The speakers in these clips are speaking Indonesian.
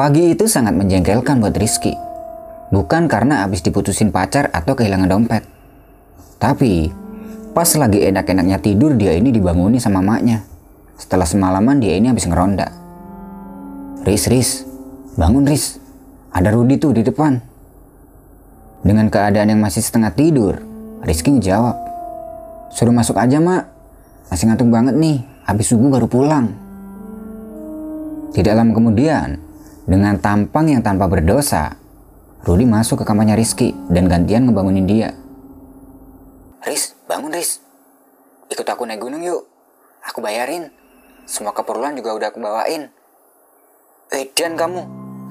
Pagi itu sangat menjengkelkan buat Rizky. Bukan karena habis diputusin pacar atau kehilangan dompet. Tapi, pas lagi enak-enaknya tidur dia ini dibanguni sama maknya. Setelah semalaman dia ini habis ngeronda. Riz, Riz, bangun Riz. Ada Rudi tuh di depan. Dengan keadaan yang masih setengah tidur, Rizky ngejawab. Suruh masuk aja mak, masih ngantuk banget nih, habis subuh baru pulang. Tidak lama kemudian, dengan tampang yang tanpa berdosa, Rudi masuk ke kamarnya Rizky dan gantian ngebangunin dia. Riz, bangun Riz. Ikut aku naik gunung yuk. Aku bayarin. Semua keperluan juga udah aku bawain. Edan kamu,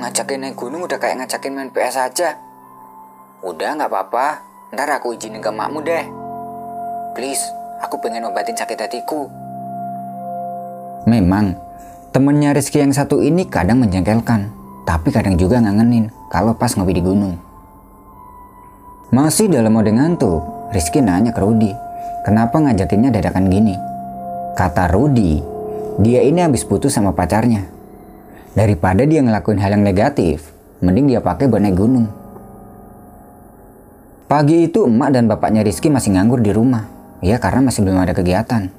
ngajakin naik gunung udah kayak ngajakin main PS aja. Udah nggak apa-apa, ntar aku izinin ke makmu deh. Please, aku pengen obatin sakit hatiku. Memang, Temennya Rizky yang satu ini kadang menjengkelkan, tapi kadang juga ngangenin kalau pas ngopi di gunung. Masih dalam mode ngantuk, Rizky nanya ke Rudi, kenapa ngajakinnya dadakan gini? Kata Rudi, dia ini habis putus sama pacarnya. Daripada dia ngelakuin hal yang negatif, mending dia pakai buat naik gunung. Pagi itu emak dan bapaknya Rizky masih nganggur di rumah, ya karena masih belum ada kegiatan.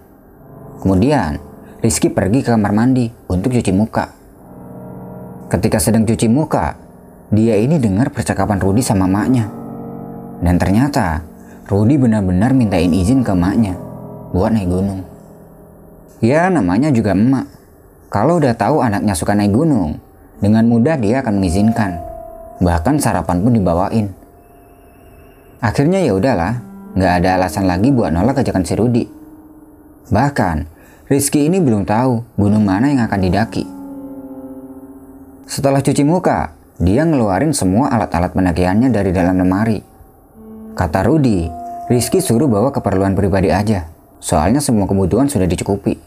Kemudian, Rizky pergi ke kamar mandi untuk cuci muka. Ketika sedang cuci muka, dia ini dengar percakapan Rudi sama maknya. Dan ternyata Rudi benar-benar mintain izin ke maknya buat naik gunung. Ya namanya juga emak. Kalau udah tahu anaknya suka naik gunung, dengan mudah dia akan mengizinkan. Bahkan sarapan pun dibawain. Akhirnya ya udahlah, nggak ada alasan lagi buat nolak ajakan si Rudi. Bahkan Rizky ini belum tahu gunung mana yang akan didaki. Setelah cuci muka, dia ngeluarin semua alat-alat pendakiannya dari dalam lemari. Kata Rudi, Rizky suruh bawa keperluan pribadi aja, soalnya semua kebutuhan sudah dicukupi.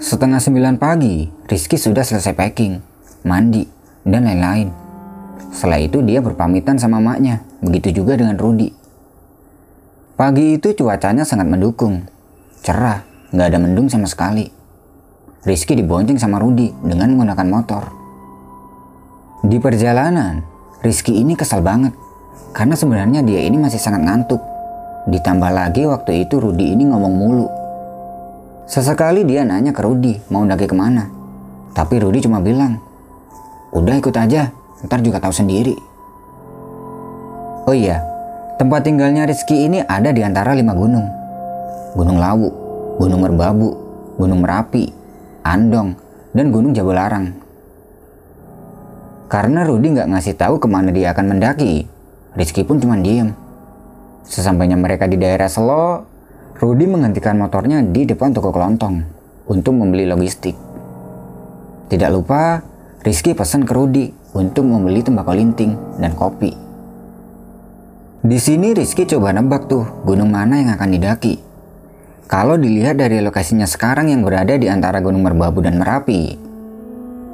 Setengah sembilan pagi, Rizky sudah selesai packing, mandi, dan lain-lain. Setelah itu dia berpamitan sama maknya, begitu juga dengan Rudi. Pagi itu cuacanya sangat mendukung, Cerah, nggak ada mendung sama sekali. Rizky dibonceng sama Rudi dengan menggunakan motor. Di perjalanan, Rizky ini kesal banget karena sebenarnya dia ini masih sangat ngantuk. Ditambah lagi waktu itu Rudi ini ngomong mulu. Sesekali dia nanya ke Rudi mau daki ke mana. Tapi Rudi cuma bilang, udah ikut aja, ntar juga tahu sendiri. Oh iya, tempat tinggalnya Rizky ini ada di antara lima gunung. Gunung Lawu, Gunung Merbabu, Gunung Merapi, Andong, dan Gunung Jabalarang. Karena Rudi nggak ngasih tahu ke mana dia akan mendaki, Rizky pun cuma diem. Sesampainya mereka di daerah Selo, Rudi menghentikan motornya di depan toko kelontong untuk membeli logistik. Tidak lupa, Rizky pesan ke Rudi untuk membeli tembakau linting dan kopi. Di sini Rizky coba nebak tuh gunung mana yang akan didaki. Kalau dilihat dari lokasinya sekarang yang berada di antara Gunung Merbabu dan Merapi,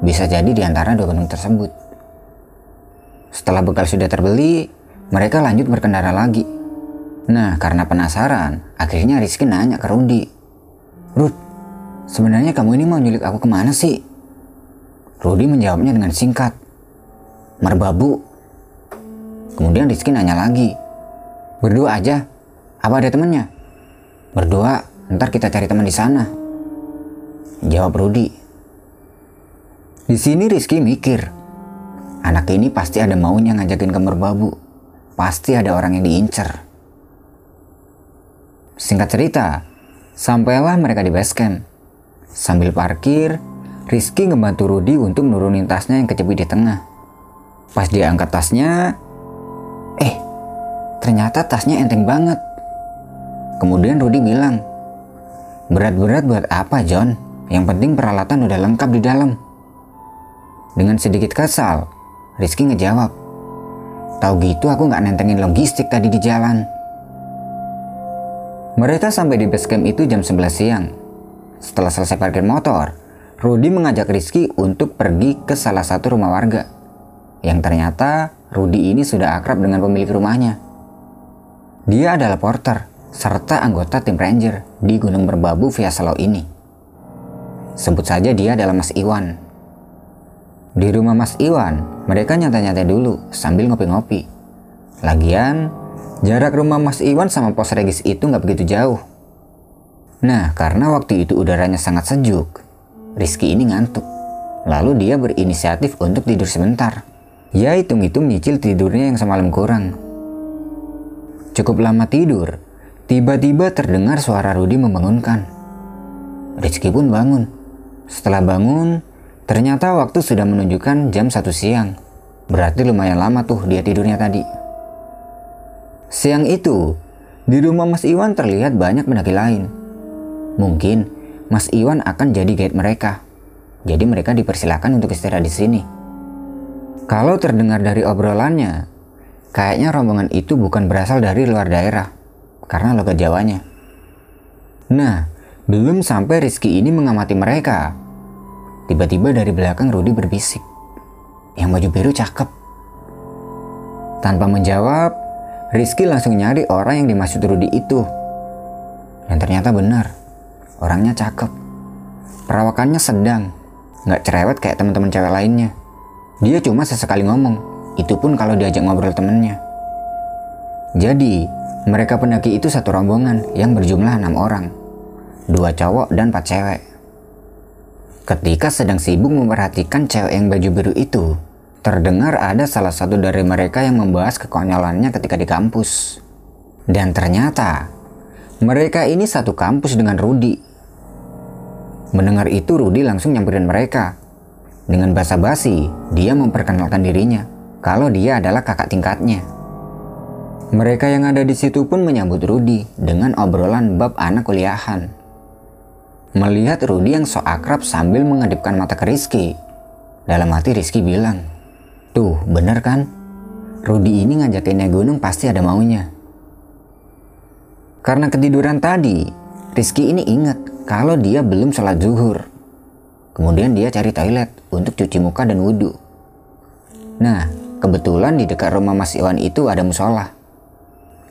bisa jadi di antara dua gunung tersebut. Setelah bekal sudah terbeli, mereka lanjut berkendara lagi. Nah, karena penasaran, akhirnya Rizky nanya ke Rudi. Rud, sebenarnya kamu ini mau nyulik aku ke mana sih? Rudi menjawabnya dengan singkat. Merbabu. Kemudian Rizky nanya lagi. Berdua aja? Apa ada temennya? Berdua, ntar kita cari teman di sana. Jawab Rudi. Di sini Rizky mikir, anak ini pasti ada maunya ngajakin ke merbabu. Pasti ada orang yang diincer. Singkat cerita, sampailah mereka di base camp. Sambil parkir, Rizky ngebantu Rudi untuk nurunin tasnya yang kejepit di tengah. Pas dia angkat tasnya, eh, ternyata tasnya enteng banget. Kemudian Rudi bilang, berat-berat buat apa John? Yang penting peralatan udah lengkap di dalam. Dengan sedikit kesal, Rizky ngejawab, Tahu gitu aku nggak nentengin logistik tadi di jalan. Mereka sampai di base camp itu jam 11 siang. Setelah selesai parkir motor, Rudi mengajak Rizky untuk pergi ke salah satu rumah warga. Yang ternyata Rudi ini sudah akrab dengan pemilik rumahnya. Dia adalah porter serta anggota tim ranger di Gunung Merbabu via Selo ini. Sebut saja dia adalah Mas Iwan. Di rumah Mas Iwan, mereka nyantai-nyantai dulu sambil ngopi-ngopi. Lagian, jarak rumah Mas Iwan sama pos regis itu nggak begitu jauh. Nah, karena waktu itu udaranya sangat sejuk, Rizky ini ngantuk. Lalu dia berinisiatif untuk tidur sebentar. Ya hitung-hitung nyicil tidurnya yang semalam kurang. Cukup lama tidur, tiba-tiba terdengar suara Rudi membangunkan. Rizky pun bangun. Setelah bangun, ternyata waktu sudah menunjukkan jam satu siang. Berarti lumayan lama tuh dia tidurnya tadi. Siang itu, di rumah Mas Iwan terlihat banyak pendaki lain. Mungkin Mas Iwan akan jadi guide mereka. Jadi mereka dipersilakan untuk istirahat di sini. Kalau terdengar dari obrolannya, kayaknya rombongan itu bukan berasal dari luar daerah, karena logat Jawanya. Nah, belum sampai Rizky ini mengamati mereka. Tiba-tiba dari belakang Rudi berbisik. Yang baju biru cakep. Tanpa menjawab, Rizky langsung nyari orang yang dimaksud Rudi itu. Dan ternyata benar, orangnya cakep. Perawakannya sedang, nggak cerewet kayak teman-teman cewek lainnya. Dia cuma sesekali ngomong, itu pun kalau diajak ngobrol temennya. Jadi, mereka pendaki itu satu rombongan yang berjumlah enam orang. Dua cowok dan empat cewek. Ketika sedang sibuk memperhatikan cewek yang baju biru itu, terdengar ada salah satu dari mereka yang membahas kekonyolannya ketika di kampus. Dan ternyata, mereka ini satu kampus dengan Rudi. Mendengar itu Rudi langsung nyamperin mereka dengan basa-basi, dia memperkenalkan dirinya kalau dia adalah kakak tingkatnya. Mereka yang ada di situ pun menyambut Rudi dengan obrolan bab anak kuliahan. Melihat Rudi yang sok akrab sambil mengedipkan mata ke Rizky, dalam hati Rizky bilang, Tuh, bener kan? Rudi ini ngajakin gunung pasti ada maunya. Karena ketiduran tadi, Rizky ini ingat kalau dia belum sholat zuhur. Kemudian dia cari toilet untuk cuci muka dan wudhu. Nah, kebetulan di dekat rumah Mas Iwan itu ada musola.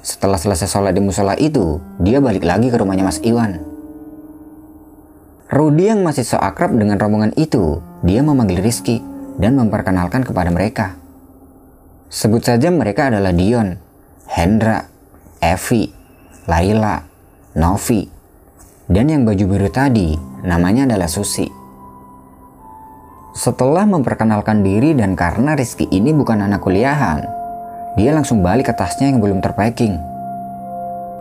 Setelah selesai sholat di musola itu, dia balik lagi ke rumahnya Mas Iwan. Rudi yang masih so akrab dengan rombongan itu, dia memanggil Rizky dan memperkenalkan kepada mereka. Sebut saja mereka adalah Dion, Hendra, Evi, Laila, Novi, dan yang baju biru tadi namanya adalah Susi. Setelah memperkenalkan diri dan karena Rizky ini bukan anak kuliahan, dia langsung balik ke tasnya yang belum terpacking.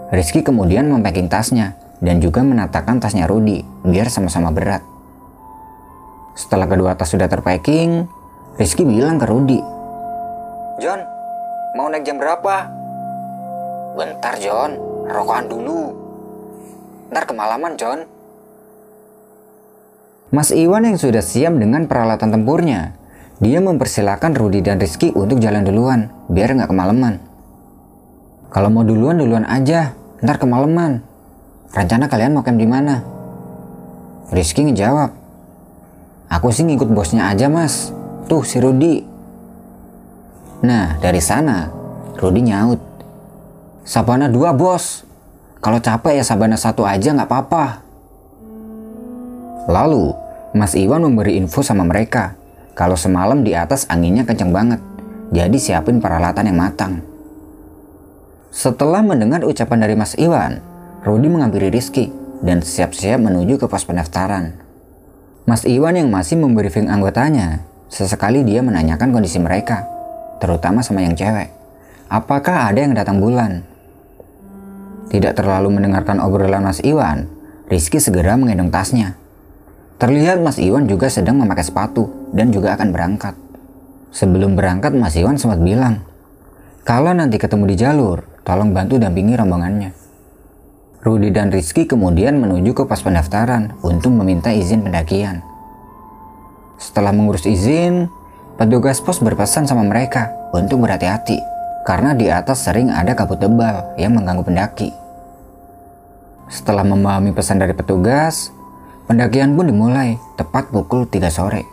Rizky kemudian mempacking tasnya dan juga menatakan tasnya Rudy biar sama-sama berat. Setelah kedua tas sudah terpacking, Rizky bilang ke Rudy, John, mau naik jam berapa? Bentar John, rokokan dulu. Ntar kemalaman John. Mas Iwan yang sudah siap dengan peralatan tempurnya, dia mempersilahkan Rudi dan Rizky untuk jalan duluan, biar nggak kemalaman. Kalau mau duluan, duluan aja, ntar kemalaman. Rencana kalian mau camp di mana? Rizky ngejawab, Aku sih ngikut bosnya aja mas, tuh si Rudi. Nah, dari sana, Rudi nyaut. Sabana dua bos, kalau capek ya Sabana satu aja nggak apa-apa. Lalu, Mas Iwan memberi info sama mereka kalau semalam di atas anginnya kencang banget, jadi siapin peralatan yang matang. Setelah mendengar ucapan dari Mas Iwan, Rudi mengampiri Rizky dan siap-siap menuju ke pos pendaftaran. Mas Iwan yang masih membriefing anggotanya, sesekali dia menanyakan kondisi mereka, terutama sama yang cewek. Apakah ada yang datang bulan? Tidak terlalu mendengarkan obrolan Mas Iwan, Rizky segera menggendong tasnya Terlihat Mas Iwan juga sedang memakai sepatu dan juga akan berangkat. Sebelum berangkat Mas Iwan sempat bilang, kalau nanti ketemu di jalur, tolong bantu dampingi rombongannya. Rudi dan Rizky kemudian menuju ke pos pendaftaran untuk meminta izin pendakian. Setelah mengurus izin, petugas pos berpesan sama mereka untuk berhati-hati karena di atas sering ada kabut tebal yang mengganggu pendaki. Setelah memahami pesan dari petugas, Pendakian pun dimulai tepat pukul 3 sore.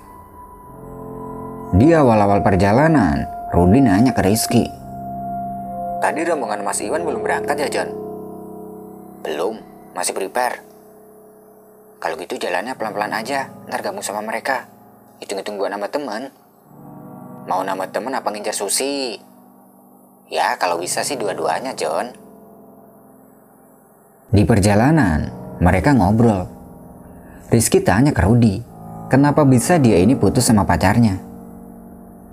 Di awal-awal perjalanan, Rudi nanya ke Rizky. Tadi rombongan Mas Iwan belum berangkat ya, John? Belum, masih prepare. Kalau gitu jalannya pelan-pelan aja, ntar gabung sama mereka. hitung-hitung buat nama teman. Mau nama teman apa ngincar Susi? Ya, kalau bisa sih dua-duanya, John. Di perjalanan, mereka ngobrol. Rizky tanya ke Rudy, kenapa bisa dia ini putus sama pacarnya?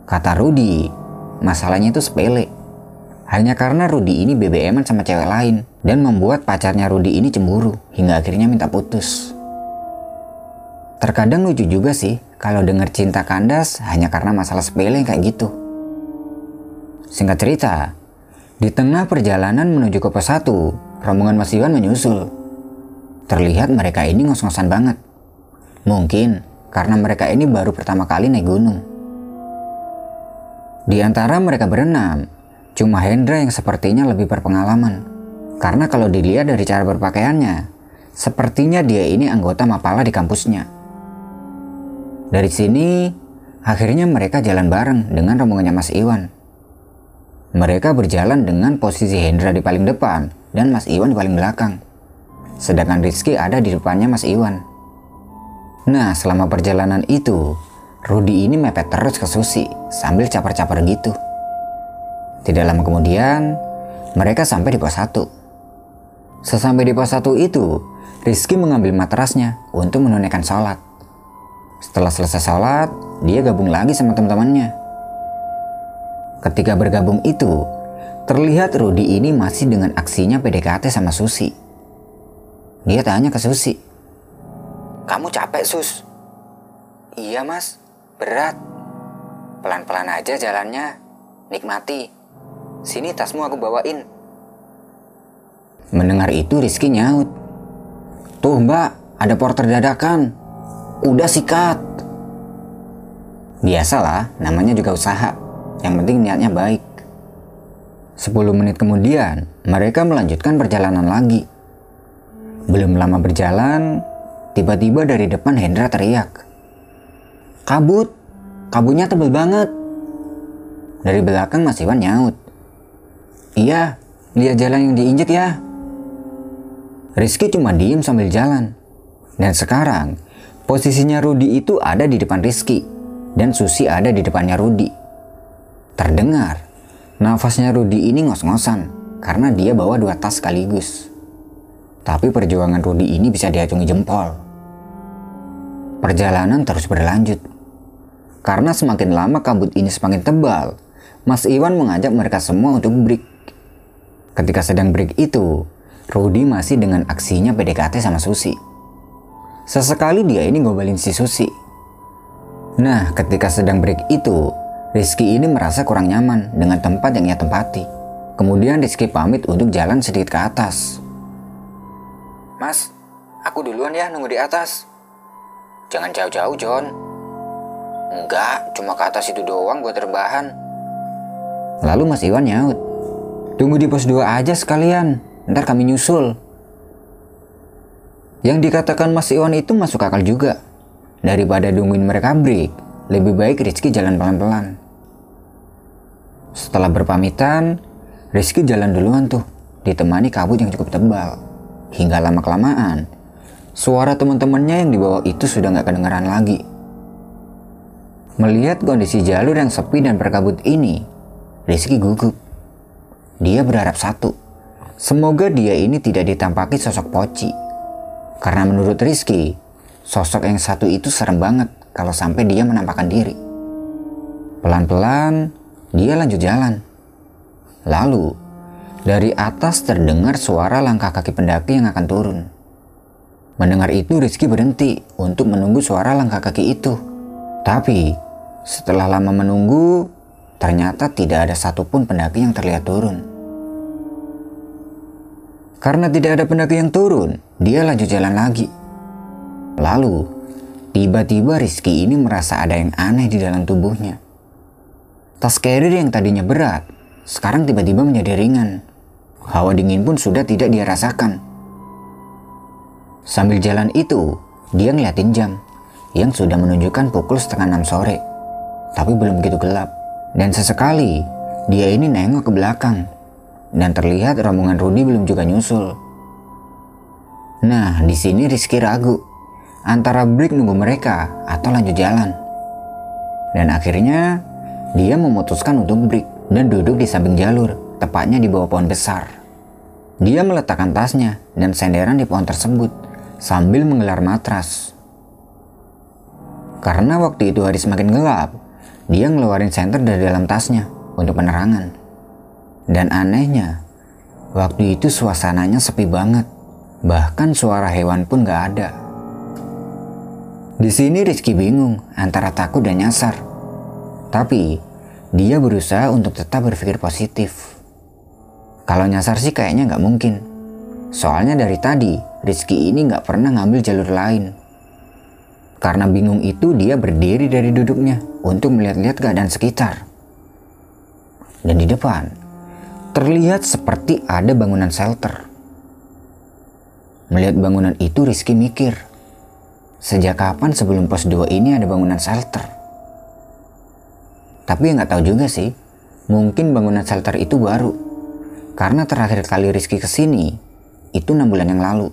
Kata Rudy, masalahnya itu sepele. Hanya karena Rudy ini BBM sama cewek lain dan membuat pacarnya Rudy ini cemburu hingga akhirnya minta putus. Terkadang lucu juga sih kalau denger cinta kandas hanya karena masalah sepele kayak gitu. Singkat cerita, di tengah perjalanan menuju ke pos 1, rombongan Mas Iwan menyusul. Terlihat mereka ini ngos-ngosan banget. Mungkin karena mereka ini baru pertama kali naik gunung. Di antara mereka berenam, cuma Hendra yang sepertinya lebih berpengalaman. Karena kalau dilihat dari cara berpakaiannya, sepertinya dia ini anggota Mapala di kampusnya. Dari sini, akhirnya mereka jalan bareng dengan rombongannya Mas Iwan. Mereka berjalan dengan posisi Hendra di paling depan dan Mas Iwan di paling belakang. Sedangkan Rizky ada di depannya Mas Iwan. Nah, selama perjalanan itu, Rudi ini mepet terus ke Susi sambil caper-caper gitu. Tidak lama kemudian, mereka sampai di pos 1. Sesampai di pos 1 itu, Rizky mengambil matrasnya untuk menunaikan sholat. Setelah selesai sholat, dia gabung lagi sama teman-temannya. Ketika bergabung itu, terlihat Rudy ini masih dengan aksinya PDKT sama Susi. Dia tanya ke Susi. Kamu capek, Sus? Iya, Mas. Berat. Pelan-pelan aja jalannya. Nikmati. Sini tasmu aku bawain. Mendengar itu Rizky nyaut. Tuh mbak, ada porter dadakan. Udah sikat. Biasalah, namanya juga usaha. Yang penting niatnya baik. 10 menit kemudian, mereka melanjutkan perjalanan lagi. Belum lama berjalan, tiba-tiba dari depan Hendra teriak. Kabut, kabutnya tebel banget. Dari belakang Mas Iwan nyaut. Iya, lihat jalan yang diinjek ya. Rizky cuma diem sambil jalan. Dan sekarang, posisinya Rudi itu ada di depan Rizky. Dan Susi ada di depannya Rudi. Terdengar, nafasnya Rudi ini ngos-ngosan karena dia bawa dua tas sekaligus. Tapi perjuangan Rudi ini bisa diacungi jempol. Perjalanan terus berlanjut. Karena semakin lama kabut ini semakin tebal, Mas Iwan mengajak mereka semua untuk break. Ketika sedang break itu, Rudi masih dengan aksinya PDKT sama Susi. Sesekali dia ini ngobalin si Susi. Nah, ketika sedang break itu, Rizky ini merasa kurang nyaman dengan tempat yang ia tempati. Kemudian Rizky pamit untuk jalan sedikit ke atas. Mas, aku duluan ya nunggu di atas. Jangan jauh-jauh, John. Enggak, cuma ke atas itu doang buat terbahan. Lalu Mas Iwan nyaut. Tunggu di pos 2 aja sekalian, ntar kami nyusul. Yang dikatakan Mas Iwan itu masuk akal juga. Daripada nungguin mereka break, lebih baik Rizky jalan pelan-pelan. Setelah berpamitan, Rizky jalan duluan tuh, ditemani kabut yang cukup tebal. Hingga lama-kelamaan, suara teman-temannya yang di bawah itu sudah nggak kedengaran lagi. Melihat kondisi jalur yang sepi dan berkabut ini, Rizky gugup. Dia berharap satu, semoga dia ini tidak ditampaki sosok poci. Karena menurut Rizky, sosok yang satu itu serem banget kalau sampai dia menampakkan diri. Pelan-pelan, dia lanjut jalan. Lalu, dari atas terdengar suara langkah kaki pendaki yang akan turun. Mendengar itu Rizky berhenti untuk menunggu suara langkah kaki itu. Tapi, setelah lama menunggu, ternyata tidak ada satupun pendaki yang terlihat turun. Karena tidak ada pendaki yang turun, dia lanjut jalan lagi. Lalu, tiba-tiba Rizky ini merasa ada yang aneh di dalam tubuhnya. Tas carrier yang tadinya berat, sekarang tiba-tiba menjadi ringan. Hawa dingin pun sudah tidak dia rasakan. Sambil jalan itu, dia ngeliatin jam yang sudah menunjukkan pukul setengah enam sore. Tapi belum begitu gelap. Dan sesekali, dia ini nengok ke belakang. Dan terlihat rombongan Rudi belum juga nyusul. Nah, di sini Rizky ragu antara break nunggu mereka atau lanjut jalan. Dan akhirnya, dia memutuskan untuk break dan duduk di samping jalur, tepatnya di bawah pohon besar. Dia meletakkan tasnya dan senderan di pohon tersebut sambil menggelar matras. Karena waktu itu hari semakin gelap, dia ngeluarin senter dari dalam tasnya untuk penerangan. Dan anehnya, waktu itu suasananya sepi banget. Bahkan suara hewan pun gak ada. Di sini Rizky bingung antara takut dan nyasar. Tapi, dia berusaha untuk tetap berpikir positif. Kalau nyasar sih kayaknya nggak mungkin. Soalnya dari tadi, Rizky ini nggak pernah ngambil jalur lain. Karena bingung itu dia berdiri dari duduknya untuk melihat-lihat keadaan sekitar. Dan di depan, terlihat seperti ada bangunan shelter. Melihat bangunan itu Rizky mikir, sejak kapan sebelum pos 2 ini ada bangunan shelter? Tapi nggak tahu juga sih, mungkin bangunan shelter itu baru. Karena terakhir kali Rizky ke sini, itu enam bulan yang lalu.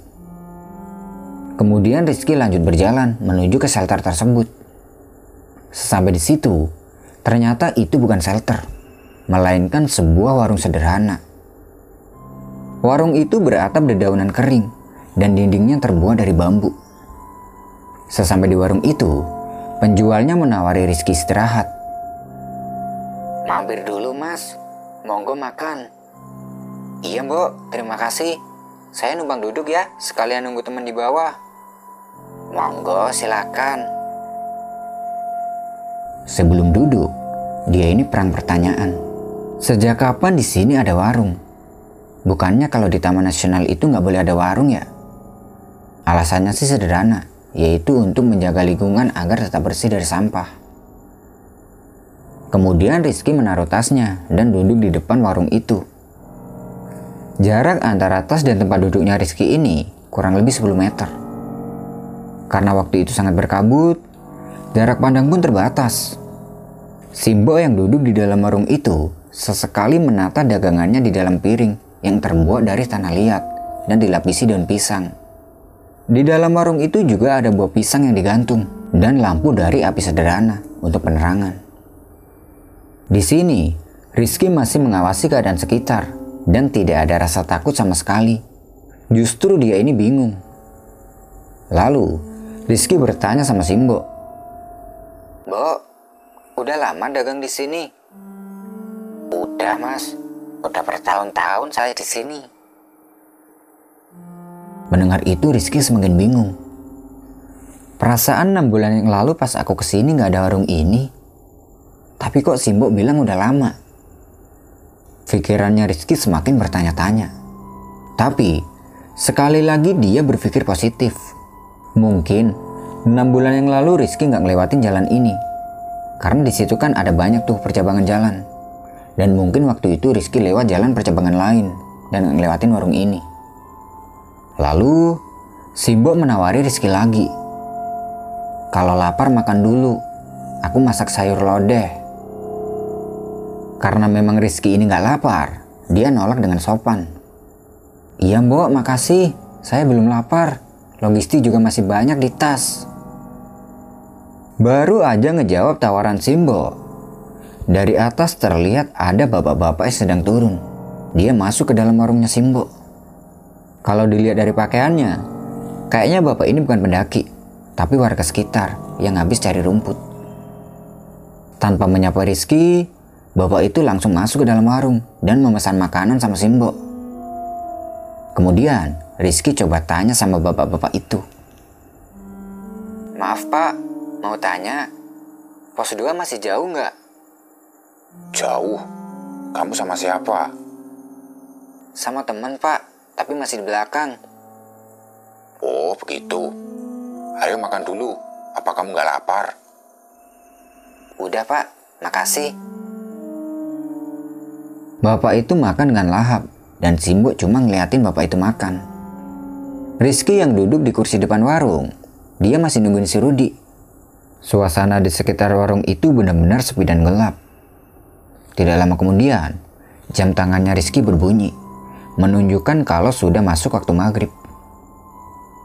Kemudian Rizky lanjut berjalan menuju ke shelter tersebut. Sampai di situ, ternyata itu bukan shelter, melainkan sebuah warung sederhana. Warung itu beratap dedaunan kering dan dindingnya terbuat dari bambu. Sesampai di warung itu, penjualnya menawari Rizky istirahat. Mampir dulu mas, monggo makan. Iya mbok, terima kasih. Saya numpang duduk ya, sekalian nunggu teman di bawah. Monggo, silakan. Sebelum duduk, dia ini perang pertanyaan. Sejak kapan di sini ada warung? Bukannya kalau di Taman Nasional itu nggak boleh ada warung ya? Alasannya sih sederhana, yaitu untuk menjaga lingkungan agar tetap bersih dari sampah. Kemudian Rizky menaruh tasnya dan duduk di depan warung itu. Jarak antara tas dan tempat duduknya Rizky ini kurang lebih 10 meter. Karena waktu itu sangat berkabut, jarak pandang pun terbatas. Simbo yang duduk di dalam warung itu sesekali menata dagangannya di dalam piring yang terbuat dari tanah liat dan dilapisi daun pisang. Di dalam warung itu juga ada buah pisang yang digantung dan lampu dari api sederhana untuk penerangan. Di sini, Rizky masih mengawasi keadaan sekitar dan tidak ada rasa takut sama sekali. Justru dia ini bingung. Lalu, Rizky bertanya sama Simbo. Mbok, udah lama dagang di sini? Udah mas, udah bertahun-tahun saya di sini. Mendengar itu Rizky semakin bingung. Perasaan enam bulan yang lalu pas aku ke sini nggak ada warung ini. Tapi kok Simbo bilang udah lama. Pikirannya Rizky semakin bertanya-tanya. Tapi, sekali lagi dia berpikir positif. Mungkin, enam bulan yang lalu Rizky nggak ngelewatin jalan ini. Karena di situ kan ada banyak tuh percabangan jalan. Dan mungkin waktu itu Rizky lewat jalan percabangan lain dan ngelewatin warung ini. Lalu, Simbo menawari Rizky lagi. Kalau lapar makan dulu, aku masak sayur lodeh. Karena memang Rizky ini gak lapar, dia nolak dengan sopan. Iya mbok, makasih. Saya belum lapar. Logistik juga masih banyak di tas. Baru aja ngejawab tawaran Simbo. Dari atas terlihat ada bapak-bapak yang sedang turun. Dia masuk ke dalam warungnya Simbo. Kalau dilihat dari pakaiannya, kayaknya bapak ini bukan pendaki, tapi warga sekitar yang habis cari rumput. Tanpa menyapa Rizky, bapak itu langsung masuk ke dalam warung dan memesan makanan sama Simbo. Kemudian, Rizky coba tanya sama bapak-bapak itu. Maaf pak, mau tanya, pos 2 masih jauh nggak? Jauh? Kamu sama siapa? Sama teman pak, tapi masih di belakang. Oh, begitu. Ayo makan dulu. Apa kamu gak lapar? Udah pak, makasih. Bapak itu makan dengan lahap dan Simbo cuma ngeliatin bapak itu makan. Rizky yang duduk di kursi depan warung, dia masih nungguin si Rudi. Suasana di sekitar warung itu benar-benar sepi dan gelap. Tidak lama kemudian, jam tangannya Rizky berbunyi, menunjukkan kalau sudah masuk waktu maghrib.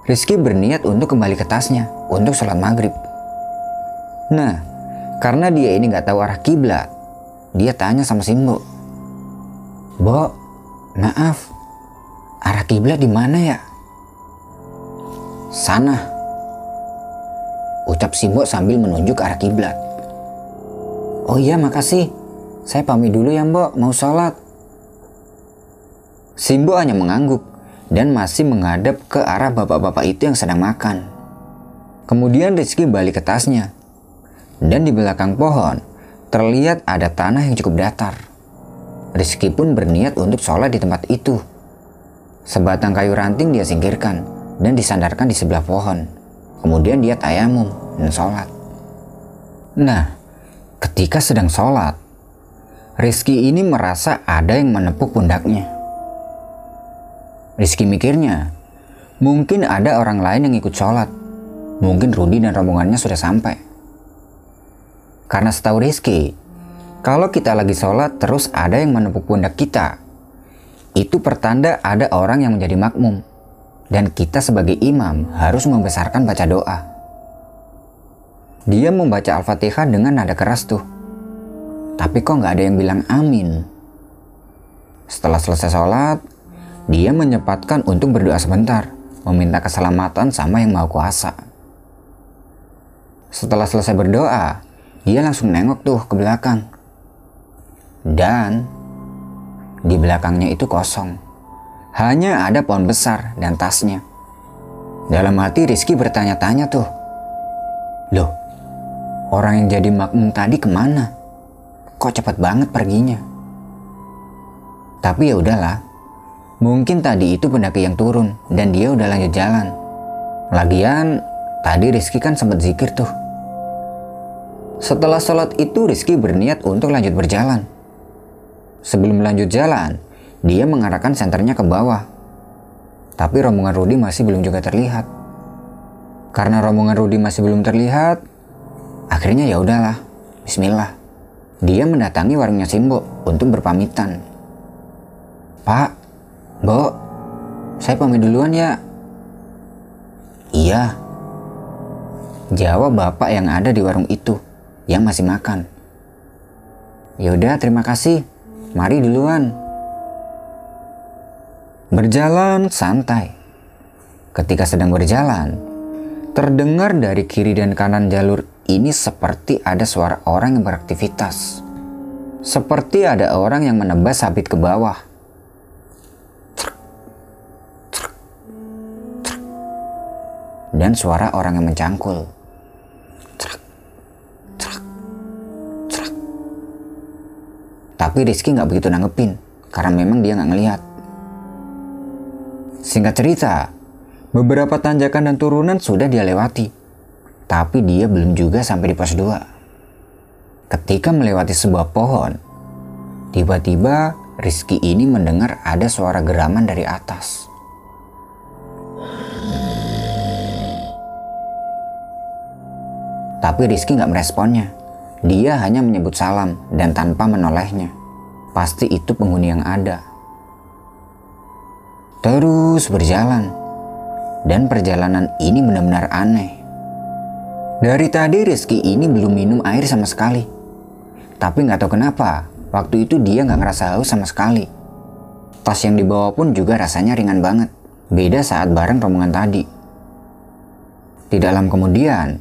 Rizky berniat untuk kembali ke tasnya untuk sholat maghrib. Nah, Karena dia ini nggak tahu arah kiblat, dia tanya sama Simbo. Bo, maaf, arah kiblat di mana ya? Sana. Ucap Simbo sambil menunjuk arah kiblat. Oh iya, makasih. Saya pamit dulu ya, Mbok, mau sholat. Simbo hanya mengangguk dan masih menghadap ke arah bapak-bapak itu yang sedang makan. Kemudian Rizky balik ke tasnya. Dan di belakang pohon, terlihat ada tanah yang cukup datar. Rizky pun berniat untuk sholat di tempat itu. Sebatang kayu ranting dia singkirkan dan disandarkan di sebelah pohon. Kemudian dia tayamum dan sholat. Nah, ketika sedang sholat, Rizky ini merasa ada yang menepuk pundaknya. Rizky mikirnya, mungkin ada orang lain yang ikut sholat. Mungkin Rudi dan rombongannya sudah sampai. Karena setahu Rizky, kalau kita lagi sholat terus ada yang menepuk pundak kita, itu pertanda ada orang yang menjadi makmum. Dan kita sebagai imam harus membesarkan baca doa. Dia membaca Al-Fatihah dengan nada keras tuh. Tapi kok nggak ada yang bilang amin. Setelah selesai sholat, dia menyempatkan untuk berdoa sebentar, meminta keselamatan sama yang maha kuasa. Setelah selesai berdoa, dia langsung nengok tuh ke belakang. Dan di belakangnya itu kosong. Hanya ada pohon besar dan tasnya. Dalam hati Rizky bertanya-tanya tuh. Loh, orang yang jadi makmum tadi ke mana? Kok cepat banget perginya? Tapi ya udahlah, Mungkin tadi itu pendaki yang turun dan dia udah lanjut jalan. Lagian, tadi Rizky kan sempat zikir tuh. Setelah sholat itu Rizky berniat untuk lanjut berjalan. Sebelum lanjut jalan, dia mengarahkan senternya ke bawah. Tapi rombongan Rudi masih belum juga terlihat. Karena rombongan Rudi masih belum terlihat, akhirnya ya udahlah, bismillah. Dia mendatangi warungnya Simbo untuk berpamitan. Pak, Bo, saya pamit duluan ya. Iya. Jawab bapak yang ada di warung itu, yang masih makan. Yaudah, terima kasih. Mari duluan. Berjalan santai. Ketika sedang berjalan, terdengar dari kiri dan kanan jalur ini seperti ada suara orang yang beraktivitas. Seperti ada orang yang menebas sabit ke bawah. dan suara orang yang mencangkul. Tapi Rizky nggak begitu nanggepin karena memang dia nggak ngelihat. Singkat cerita, beberapa tanjakan dan turunan sudah dia lewati, tapi dia belum juga sampai di pos 2. Ketika melewati sebuah pohon, tiba-tiba Rizky ini mendengar ada suara geraman dari atas. Tapi Rizky nggak meresponnya. Dia hanya menyebut salam dan tanpa menolehnya. Pasti itu penghuni yang ada. Terus berjalan. Dan perjalanan ini benar-benar aneh. Dari tadi Rizky ini belum minum air sama sekali. Tapi nggak tahu kenapa, waktu itu dia nggak ngerasa haus sama sekali. Tas yang dibawa pun juga rasanya ringan banget. Beda saat bareng rombongan tadi. Tidak lama kemudian,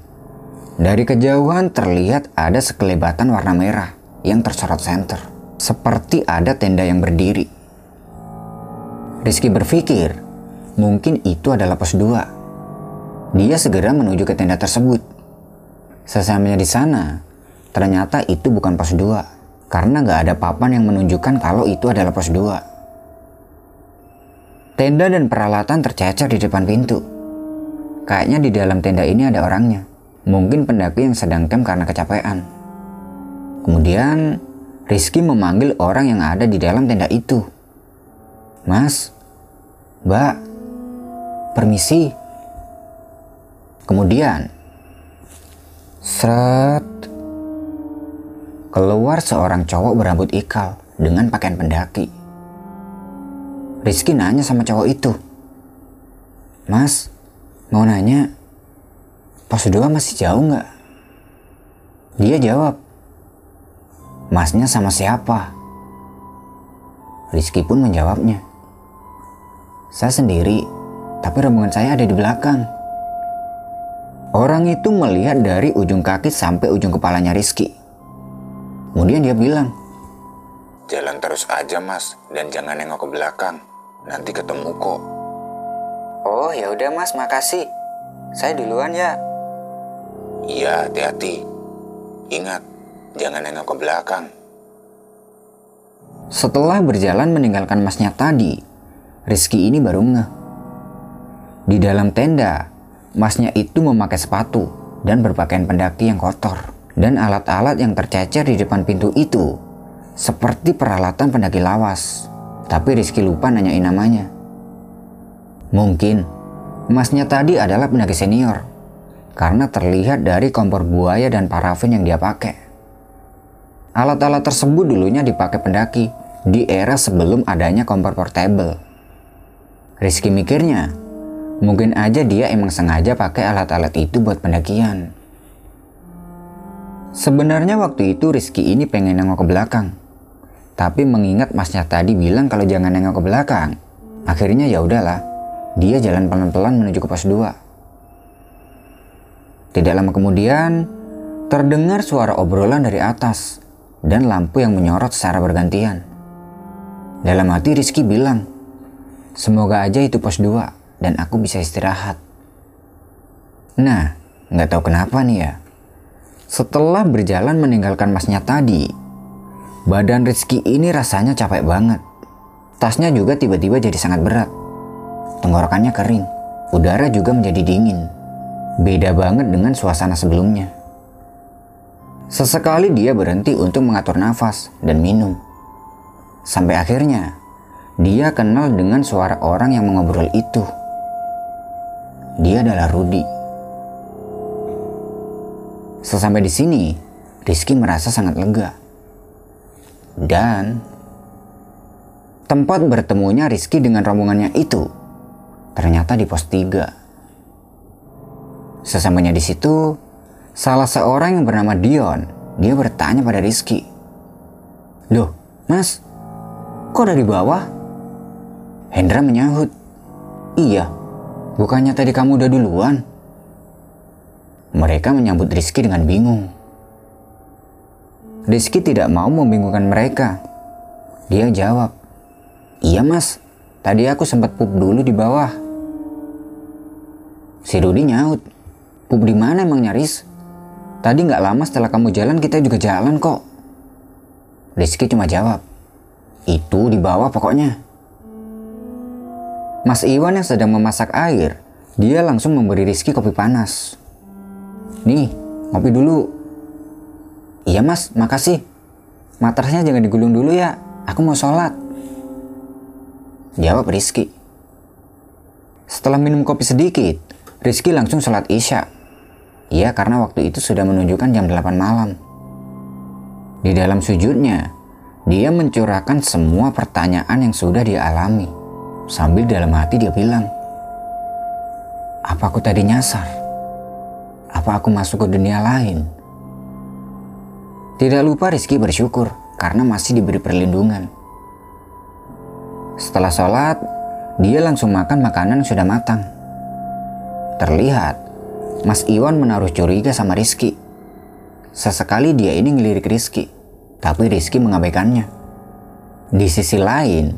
dari kejauhan terlihat ada sekelebatan warna merah yang tersorot senter. Seperti ada tenda yang berdiri. Rizky berpikir, mungkin itu adalah pos 2. Dia segera menuju ke tenda tersebut. Sesampainya di sana, ternyata itu bukan pos 2. Karena nggak ada papan yang menunjukkan kalau itu adalah pos 2. Tenda dan peralatan tercecer di depan pintu. Kayaknya di dalam tenda ini ada orangnya. Mungkin pendaki yang sedang camp karena kecapean. Kemudian Rizky memanggil orang yang ada di dalam tenda itu. Mas, Mbak, permisi. Kemudian, seret, keluar seorang cowok berambut ikal dengan pakaian pendaki. Rizky nanya sama cowok itu. Mas, mau nanya, Pos 2 masih jauh nggak? Dia jawab, Masnya sama siapa? Rizky pun menjawabnya, Saya sendiri, tapi rombongan saya ada di belakang. Orang itu melihat dari ujung kaki sampai ujung kepalanya Rizky. Kemudian dia bilang, Jalan terus aja mas, dan jangan nengok ke belakang. Nanti ketemu kok. Oh ya udah mas, makasih. Saya duluan ya. Iya, hati-hati. Ingat, jangan nengok ke belakang. Setelah berjalan meninggalkan masnya tadi, Rizky ini baru ngeh. Di dalam tenda, masnya itu memakai sepatu dan berpakaian pendaki yang kotor. Dan alat-alat yang tercecer di depan pintu itu seperti peralatan pendaki lawas. Tapi Rizky lupa nanyain namanya. Mungkin emasnya tadi adalah pendaki senior karena terlihat dari kompor buaya dan parafin yang dia pakai. Alat-alat tersebut dulunya dipakai pendaki di era sebelum adanya kompor portable. Rizky mikirnya, mungkin aja dia emang sengaja pakai alat-alat itu buat pendakian. Sebenarnya waktu itu Rizky ini pengen nengok ke belakang, tapi mengingat masnya tadi bilang kalau jangan nengok ke belakang, akhirnya ya udahlah, dia jalan pelan-pelan menuju ke pos 2. Tidak lama kemudian, terdengar suara obrolan dari atas dan lampu yang menyorot secara bergantian. Dalam hati Rizky bilang, semoga aja itu pos 2 dan aku bisa istirahat. Nah, nggak tahu kenapa nih ya. Setelah berjalan meninggalkan masnya tadi, badan Rizky ini rasanya capek banget. Tasnya juga tiba-tiba jadi sangat berat. Tenggorokannya kering, udara juga menjadi dingin. Beda banget dengan suasana sebelumnya. Sesekali dia berhenti untuk mengatur nafas dan minum. Sampai akhirnya, dia kenal dengan suara orang yang mengobrol itu. Dia adalah Rudy. Sesampai di sini, Rizky merasa sangat lega. Dan tempat bertemunya Rizky dengan rombongannya itu ternyata di pos 3. Sesampainya di situ, salah seorang yang bernama Dion, dia bertanya pada Rizky. Loh, mas, kok dari bawah? Hendra menyahut. Iya, bukannya tadi kamu udah duluan? Mereka menyambut Rizky dengan bingung. Rizky tidak mau membingungkan mereka. Dia jawab, Iya mas, tadi aku sempat pup dulu di bawah. Si Rudi nyaut, Pup di mana emang nyaris? Tadi nggak lama setelah kamu jalan kita juga jalan kok. Rizky cuma jawab, itu di bawah pokoknya. Mas Iwan yang sedang memasak air, dia langsung memberi Rizky kopi panas. Nih, ngopi dulu. Iya mas, makasih. Matrasnya jangan digulung dulu ya, aku mau sholat. Jawab Rizky. Setelah minum kopi sedikit, Rizky langsung sholat isya. Iya karena waktu itu sudah menunjukkan jam 8 malam. Di dalam sujudnya, dia mencurahkan semua pertanyaan yang sudah dia alami. Sambil dalam hati dia bilang, Apa aku tadi nyasar? Apa aku masuk ke dunia lain? Tidak lupa Rizky bersyukur karena masih diberi perlindungan. Setelah sholat, dia langsung makan makanan yang sudah matang. Terlihat, Mas Iwan menaruh curiga sama Rizky. Sesekali dia ini ngelirik Rizky, tapi Rizky mengabaikannya. Di sisi lain,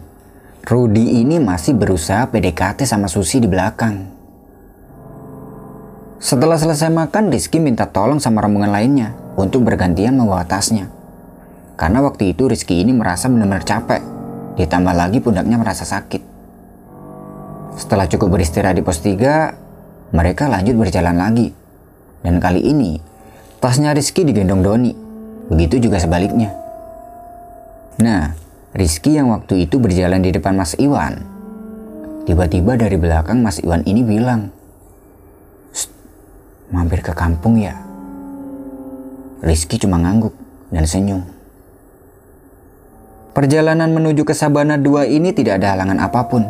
Rudy ini masih berusaha PDKT sama Susi di belakang. Setelah selesai makan, Rizky minta tolong sama rombongan lainnya untuk bergantian membawa tasnya. Karena waktu itu Rizky ini merasa benar-benar capek, ditambah lagi pundaknya merasa sakit. Setelah cukup beristirahat di pos 3, mereka lanjut berjalan lagi. Dan kali ini, tasnya Rizky digendong Doni. Begitu juga sebaliknya. Nah, Rizky yang waktu itu berjalan di depan Mas Iwan. Tiba-tiba dari belakang Mas Iwan ini bilang, mampir ke kampung ya? Rizky cuma ngangguk dan senyum. Perjalanan menuju ke Sabana 2 ini tidak ada halangan apa pun.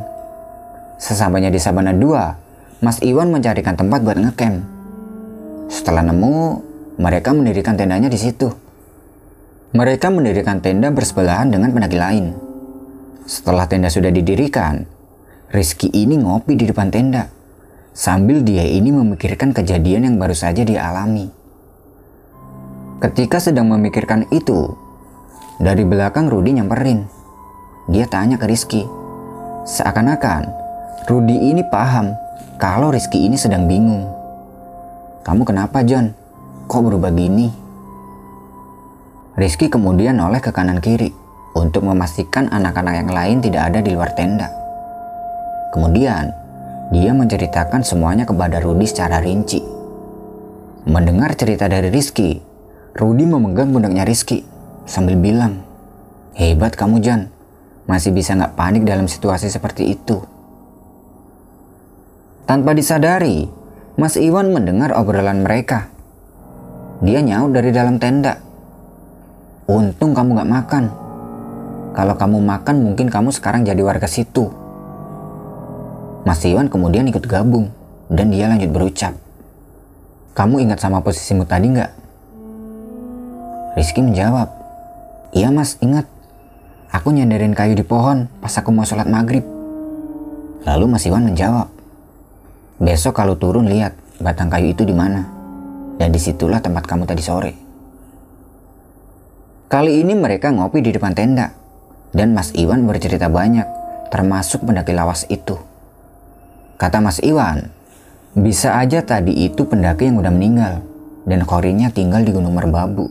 Sesampainya di Sabana 2, Mas Iwan mencarikan tempat buat ngecamp. Setelah nemu, mereka mendirikan tendanya di situ. Mereka mendirikan tenda bersebelahan dengan pendaki lain. Setelah tenda sudah didirikan, Rizky ini ngopi di depan tenda sambil dia ini memikirkan kejadian yang baru saja dia alami. Ketika sedang memikirkan itu, dari belakang Rudi nyamperin. Dia tanya ke Rizky. Seakan-akan Rudi ini paham kalau Rizky ini sedang bingung. Kamu kenapa John? Kok berubah gini? Rizky kemudian noleh ke kanan kiri untuk memastikan anak-anak yang lain tidak ada di luar tenda. Kemudian, dia menceritakan semuanya kepada Rudi secara rinci. Mendengar cerita dari Rizky, Rudi memegang pundaknya Rizky sambil bilang, Hebat kamu Jan, masih bisa nggak panik dalam situasi seperti itu. Tanpa disadari, Mas Iwan mendengar obrolan mereka. Dia nyaut dari dalam tenda. Untung kamu gak makan. Kalau kamu makan mungkin kamu sekarang jadi warga situ. Mas Iwan kemudian ikut gabung dan dia lanjut berucap. Kamu ingat sama posisimu tadi nggak? Rizky menjawab, Iya mas, ingat. Aku nyandarin kayu di pohon pas aku mau sholat maghrib. Lalu Mas Iwan menjawab, Besok kalau turun lihat batang kayu itu di mana. Dan di situlah tempat kamu tadi sore. Kali ini mereka ngopi di depan tenda, dan Mas Iwan bercerita banyak, termasuk pendaki lawas itu. Kata Mas Iwan, bisa aja tadi itu pendaki yang udah meninggal, dan korinya tinggal di Gunung Merbabu.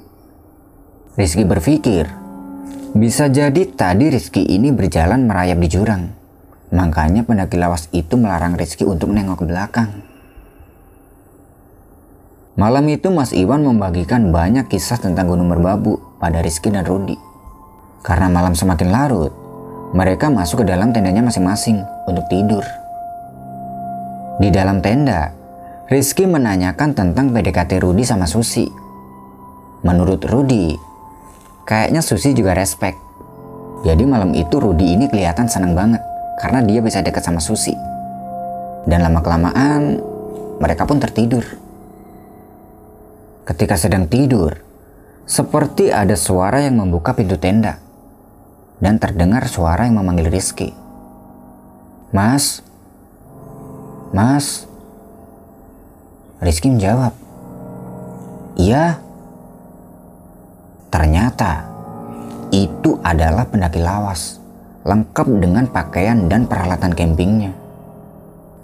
Rizky berpikir, bisa jadi tadi Rizky ini berjalan merayap di jurang. Makanya pendaki lawas itu melarang Rizky untuk menengok ke belakang. Malam itu Mas Iwan membagikan banyak kisah tentang Gunung Merbabu pada Rizky dan Rudi. Karena malam semakin larut, mereka masuk ke dalam tendanya masing-masing untuk tidur. Di dalam tenda, Rizky menanyakan tentang PDKT Rudi sama Susi. Menurut Rudi, kayaknya Susi juga respect. Jadi malam itu Rudi ini kelihatan senang banget karena dia bisa dekat sama Susi. Dan lama-kelamaan mereka pun tertidur. Ketika sedang tidur, seperti ada suara yang membuka pintu tenda. Dan terdengar suara yang memanggil Rizky. Mas, Mas. Rizky menjawab, Iya. Ternyata itu adalah pendaki lawas, lengkap dengan pakaian dan peralatan campingnya.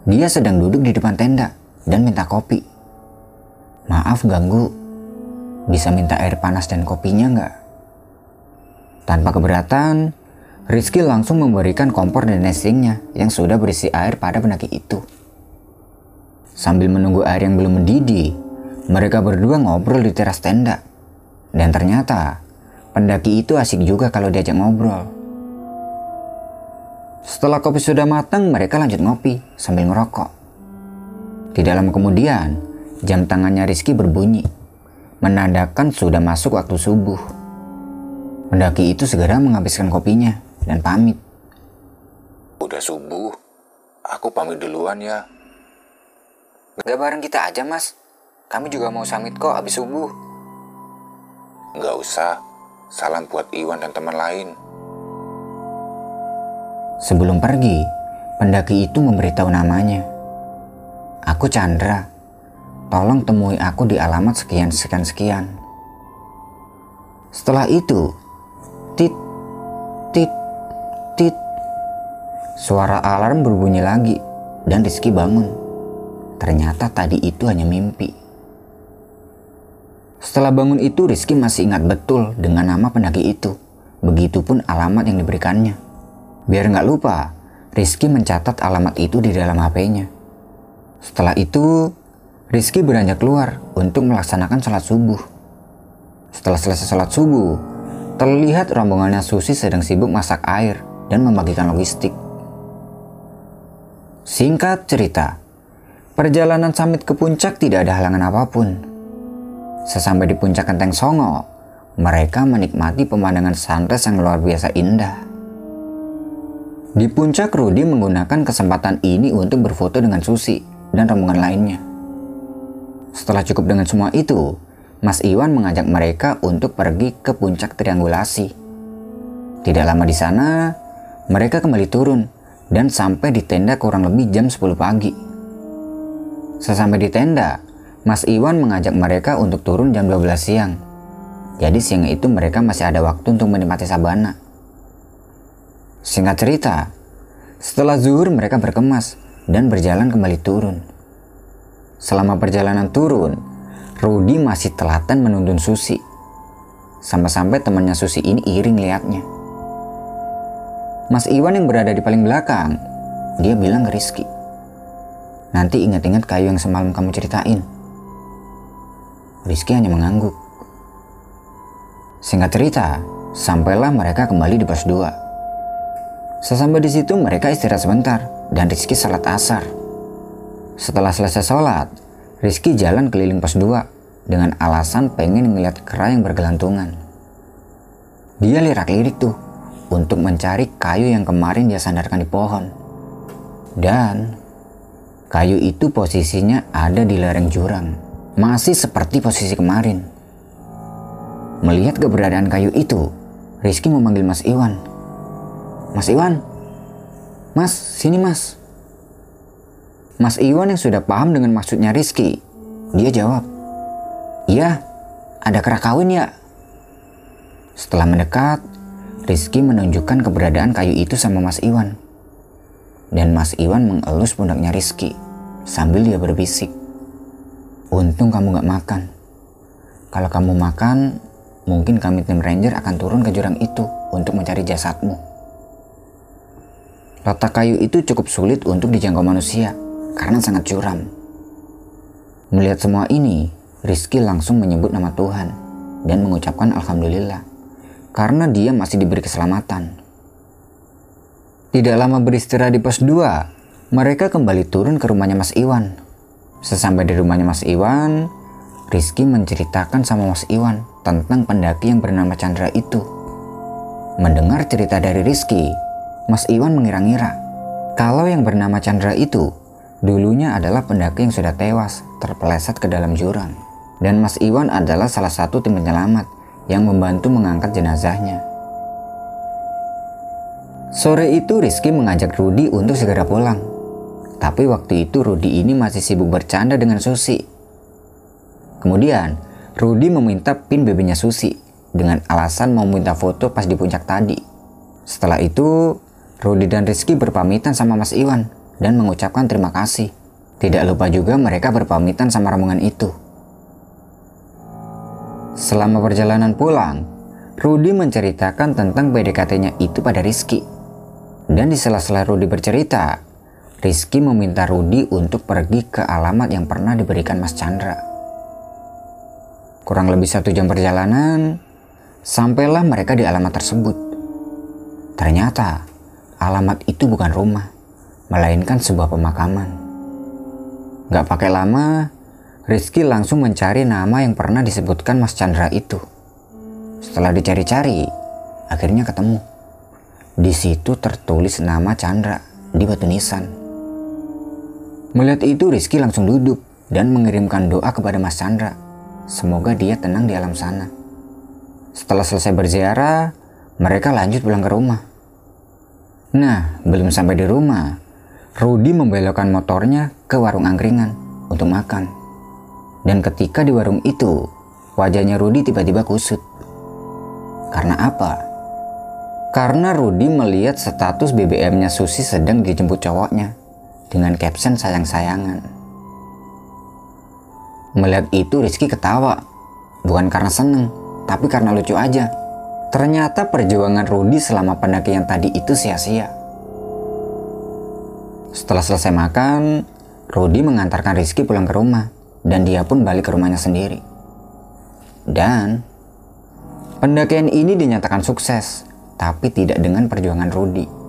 Dia sedang duduk di depan tenda dan minta kopi. Maaf ganggu, bisa minta air panas dan kopinya nggak? Tanpa keberatan, Rizky langsung memberikan kompor dan nestingnya yang sudah berisi air pada pendaki itu. Sambil menunggu air yang belum mendidih, mereka berdua ngobrol di teras tenda. Dan ternyata, pendaki itu asik juga kalau diajak ngobrol. Setelah kopi sudah matang, mereka lanjut ngopi sambil ngerokok. Di dalam kemudian, Jam tangannya Rizky berbunyi, menandakan sudah masuk waktu subuh. Pendaki itu segera menghabiskan kopinya dan pamit. Udah subuh, aku pamit duluan ya. Gak bareng kita aja mas. Kami juga mau samit kok abis subuh. Nggak usah, salam buat Iwan dan teman lain. Sebelum pergi, pendaki itu memberitahu namanya. Aku Chandra, tolong temui aku di alamat sekian sekian sekian. Setelah itu, tit, tit, tit, suara alarm berbunyi lagi dan Rizky bangun. Ternyata tadi itu hanya mimpi. Setelah bangun itu Rizky masih ingat betul dengan nama pendaki itu. Begitupun alamat yang diberikannya. Biar nggak lupa, Rizky mencatat alamat itu di dalam HP-nya. Setelah itu, Rizky beranjak keluar untuk melaksanakan sholat subuh. Setelah selesai sholat subuh, terlihat rombongannya Susi sedang sibuk masak air dan membagikan logistik. Singkat cerita, perjalanan summit ke puncak tidak ada halangan apa pun. Sesampai di puncak Kenteng Songo, mereka menikmati pemandangan sunrise yang luar biasa indah. Di puncak, Rudi menggunakan kesempatan ini untuk berfoto dengan Susi dan rombongan lainnya. Setelah cukup dengan semua itu, Mas Iwan mengajak mereka untuk pergi ke puncak triangulasi. Tidak lama di sana, mereka kembali turun dan sampai di tenda kurang lebih jam 10 pagi. Sesampai di tenda, Mas Iwan mengajak mereka untuk turun jam 12 siang. Jadi siang itu mereka masih ada waktu untuk menikmati sabana. Singkat cerita, setelah zuhur mereka berkemas dan berjalan kembali turun. Selama perjalanan turun, Rudy masih telaten menuntun Susi. Sampai-sampai temannya Susi ini iri liatnya. Mas Iwan yang berada di paling belakang, dia bilang ke Rizky. Nanti ingat-ingat kayu yang semalam kamu ceritain. Rizky hanya mengangguk. Singkat cerita, sampailah mereka kembali di pos 2. Sesampai di situ mereka istirahat sebentar dan Rizky salat asar. Setelah selesai sholat, Rizky jalan keliling pos 2 dengan alasan pengen melihat kera yang bergelantungan. Dia lirak-lirik tuh untuk mencari kayu yang kemarin dia sandarkan di pohon. Dan kayu itu posisinya ada di lereng jurang. Masih seperti posisi kemarin. Melihat keberadaan kayu itu, Rizky memanggil Mas Iwan. Mas Iwan, Mas, sini mas. Mas Iwan yang sudah paham dengan maksudnya Rizky, dia jawab, Iya, ada kera kawin ya. Setelah mendekat, Rizky menunjukkan keberadaan kayu itu sama Mas Iwan. Dan Mas Iwan mengelus pundaknya Rizky sambil dia berbisik. Untung kamu gak makan. Kalau kamu makan, mungkin kami tim ranger akan turun ke jurang itu untuk mencari jasadmu. Letak kayu itu cukup sulit untuk dijangkau manusia karena sangat curam. Melihat semua ini, Rizky langsung menyebut nama Tuhan dan mengucapkan Alhamdulillah karena dia masih diberi keselamatan. Tidak lama beristirahat di pos 2, mereka kembali turun ke rumahnya Mas Iwan Sesampai di rumahnya Mas Iwan, Rizky menceritakan sama Mas Iwan tentang pendaki yang bernama Chandra itu. Mendengar cerita dari Rizky, Mas Iwan mengira-ngira kalau yang bernama Chandra itu dulunya adalah pendaki yang sudah tewas terpeleset ke dalam jurang. Dan Mas Iwan adalah salah satu tim penyelamat yang membantu mengangkat jenazahnya. Sore itu Rizky mengajak Rudy untuk segera pulang tapi waktu itu Rudy ini masih sibuk bercanda dengan Susi. Kemudian, Rudy meminta pin BB-nya Susi dengan alasan mau minta foto pas di puncak tadi. Setelah itu, Rudy dan Rizky berpamitan sama Mas Iwan dan mengucapkan terima kasih. Tidak lupa juga mereka berpamitan sama rombongan itu. Selama perjalanan pulang, Rudy menceritakan tentang PDKT-nya itu pada Rizky. Dan di sela-sela Rudy bercerita, Rizky meminta Rudi untuk pergi ke alamat yang pernah diberikan Mas Chandra. Kurang lebih satu jam perjalanan, sampailah mereka di alamat tersebut. Ternyata, alamat itu bukan rumah, melainkan sebuah pemakaman. Gak pakai lama, Rizky langsung mencari nama yang pernah disebutkan Mas Chandra itu. Setelah dicari-cari, akhirnya ketemu. Di situ tertulis nama Chandra di batu nisan. Melihat itu Rizky langsung duduk dan mengirimkan doa kepada Mas Chandra. Semoga dia tenang di alam sana. Setelah selesai berziarah, mereka lanjut pulang ke rumah. Nah, belum sampai di rumah, Rudi membelokkan motornya ke warung angkringan untuk makan. Dan ketika di warung itu, wajahnya Rudi tiba-tiba kusut. Karena apa? Karena Rudi melihat status BBM-nya Susi sedang dijemput cowoknya dengan caption sayang-sayangan. Melihat itu Rizky ketawa, bukan karena seneng, tapi karena lucu aja. Ternyata perjuangan Rudy selama pendakian tadi itu sia-sia. Setelah selesai makan, Rudy mengantarkan Rizky pulang ke rumah dan dia pun balik ke rumahnya sendiri. Dan pendakian ini dinyatakan sukses, tapi tidak dengan perjuangan Rudy.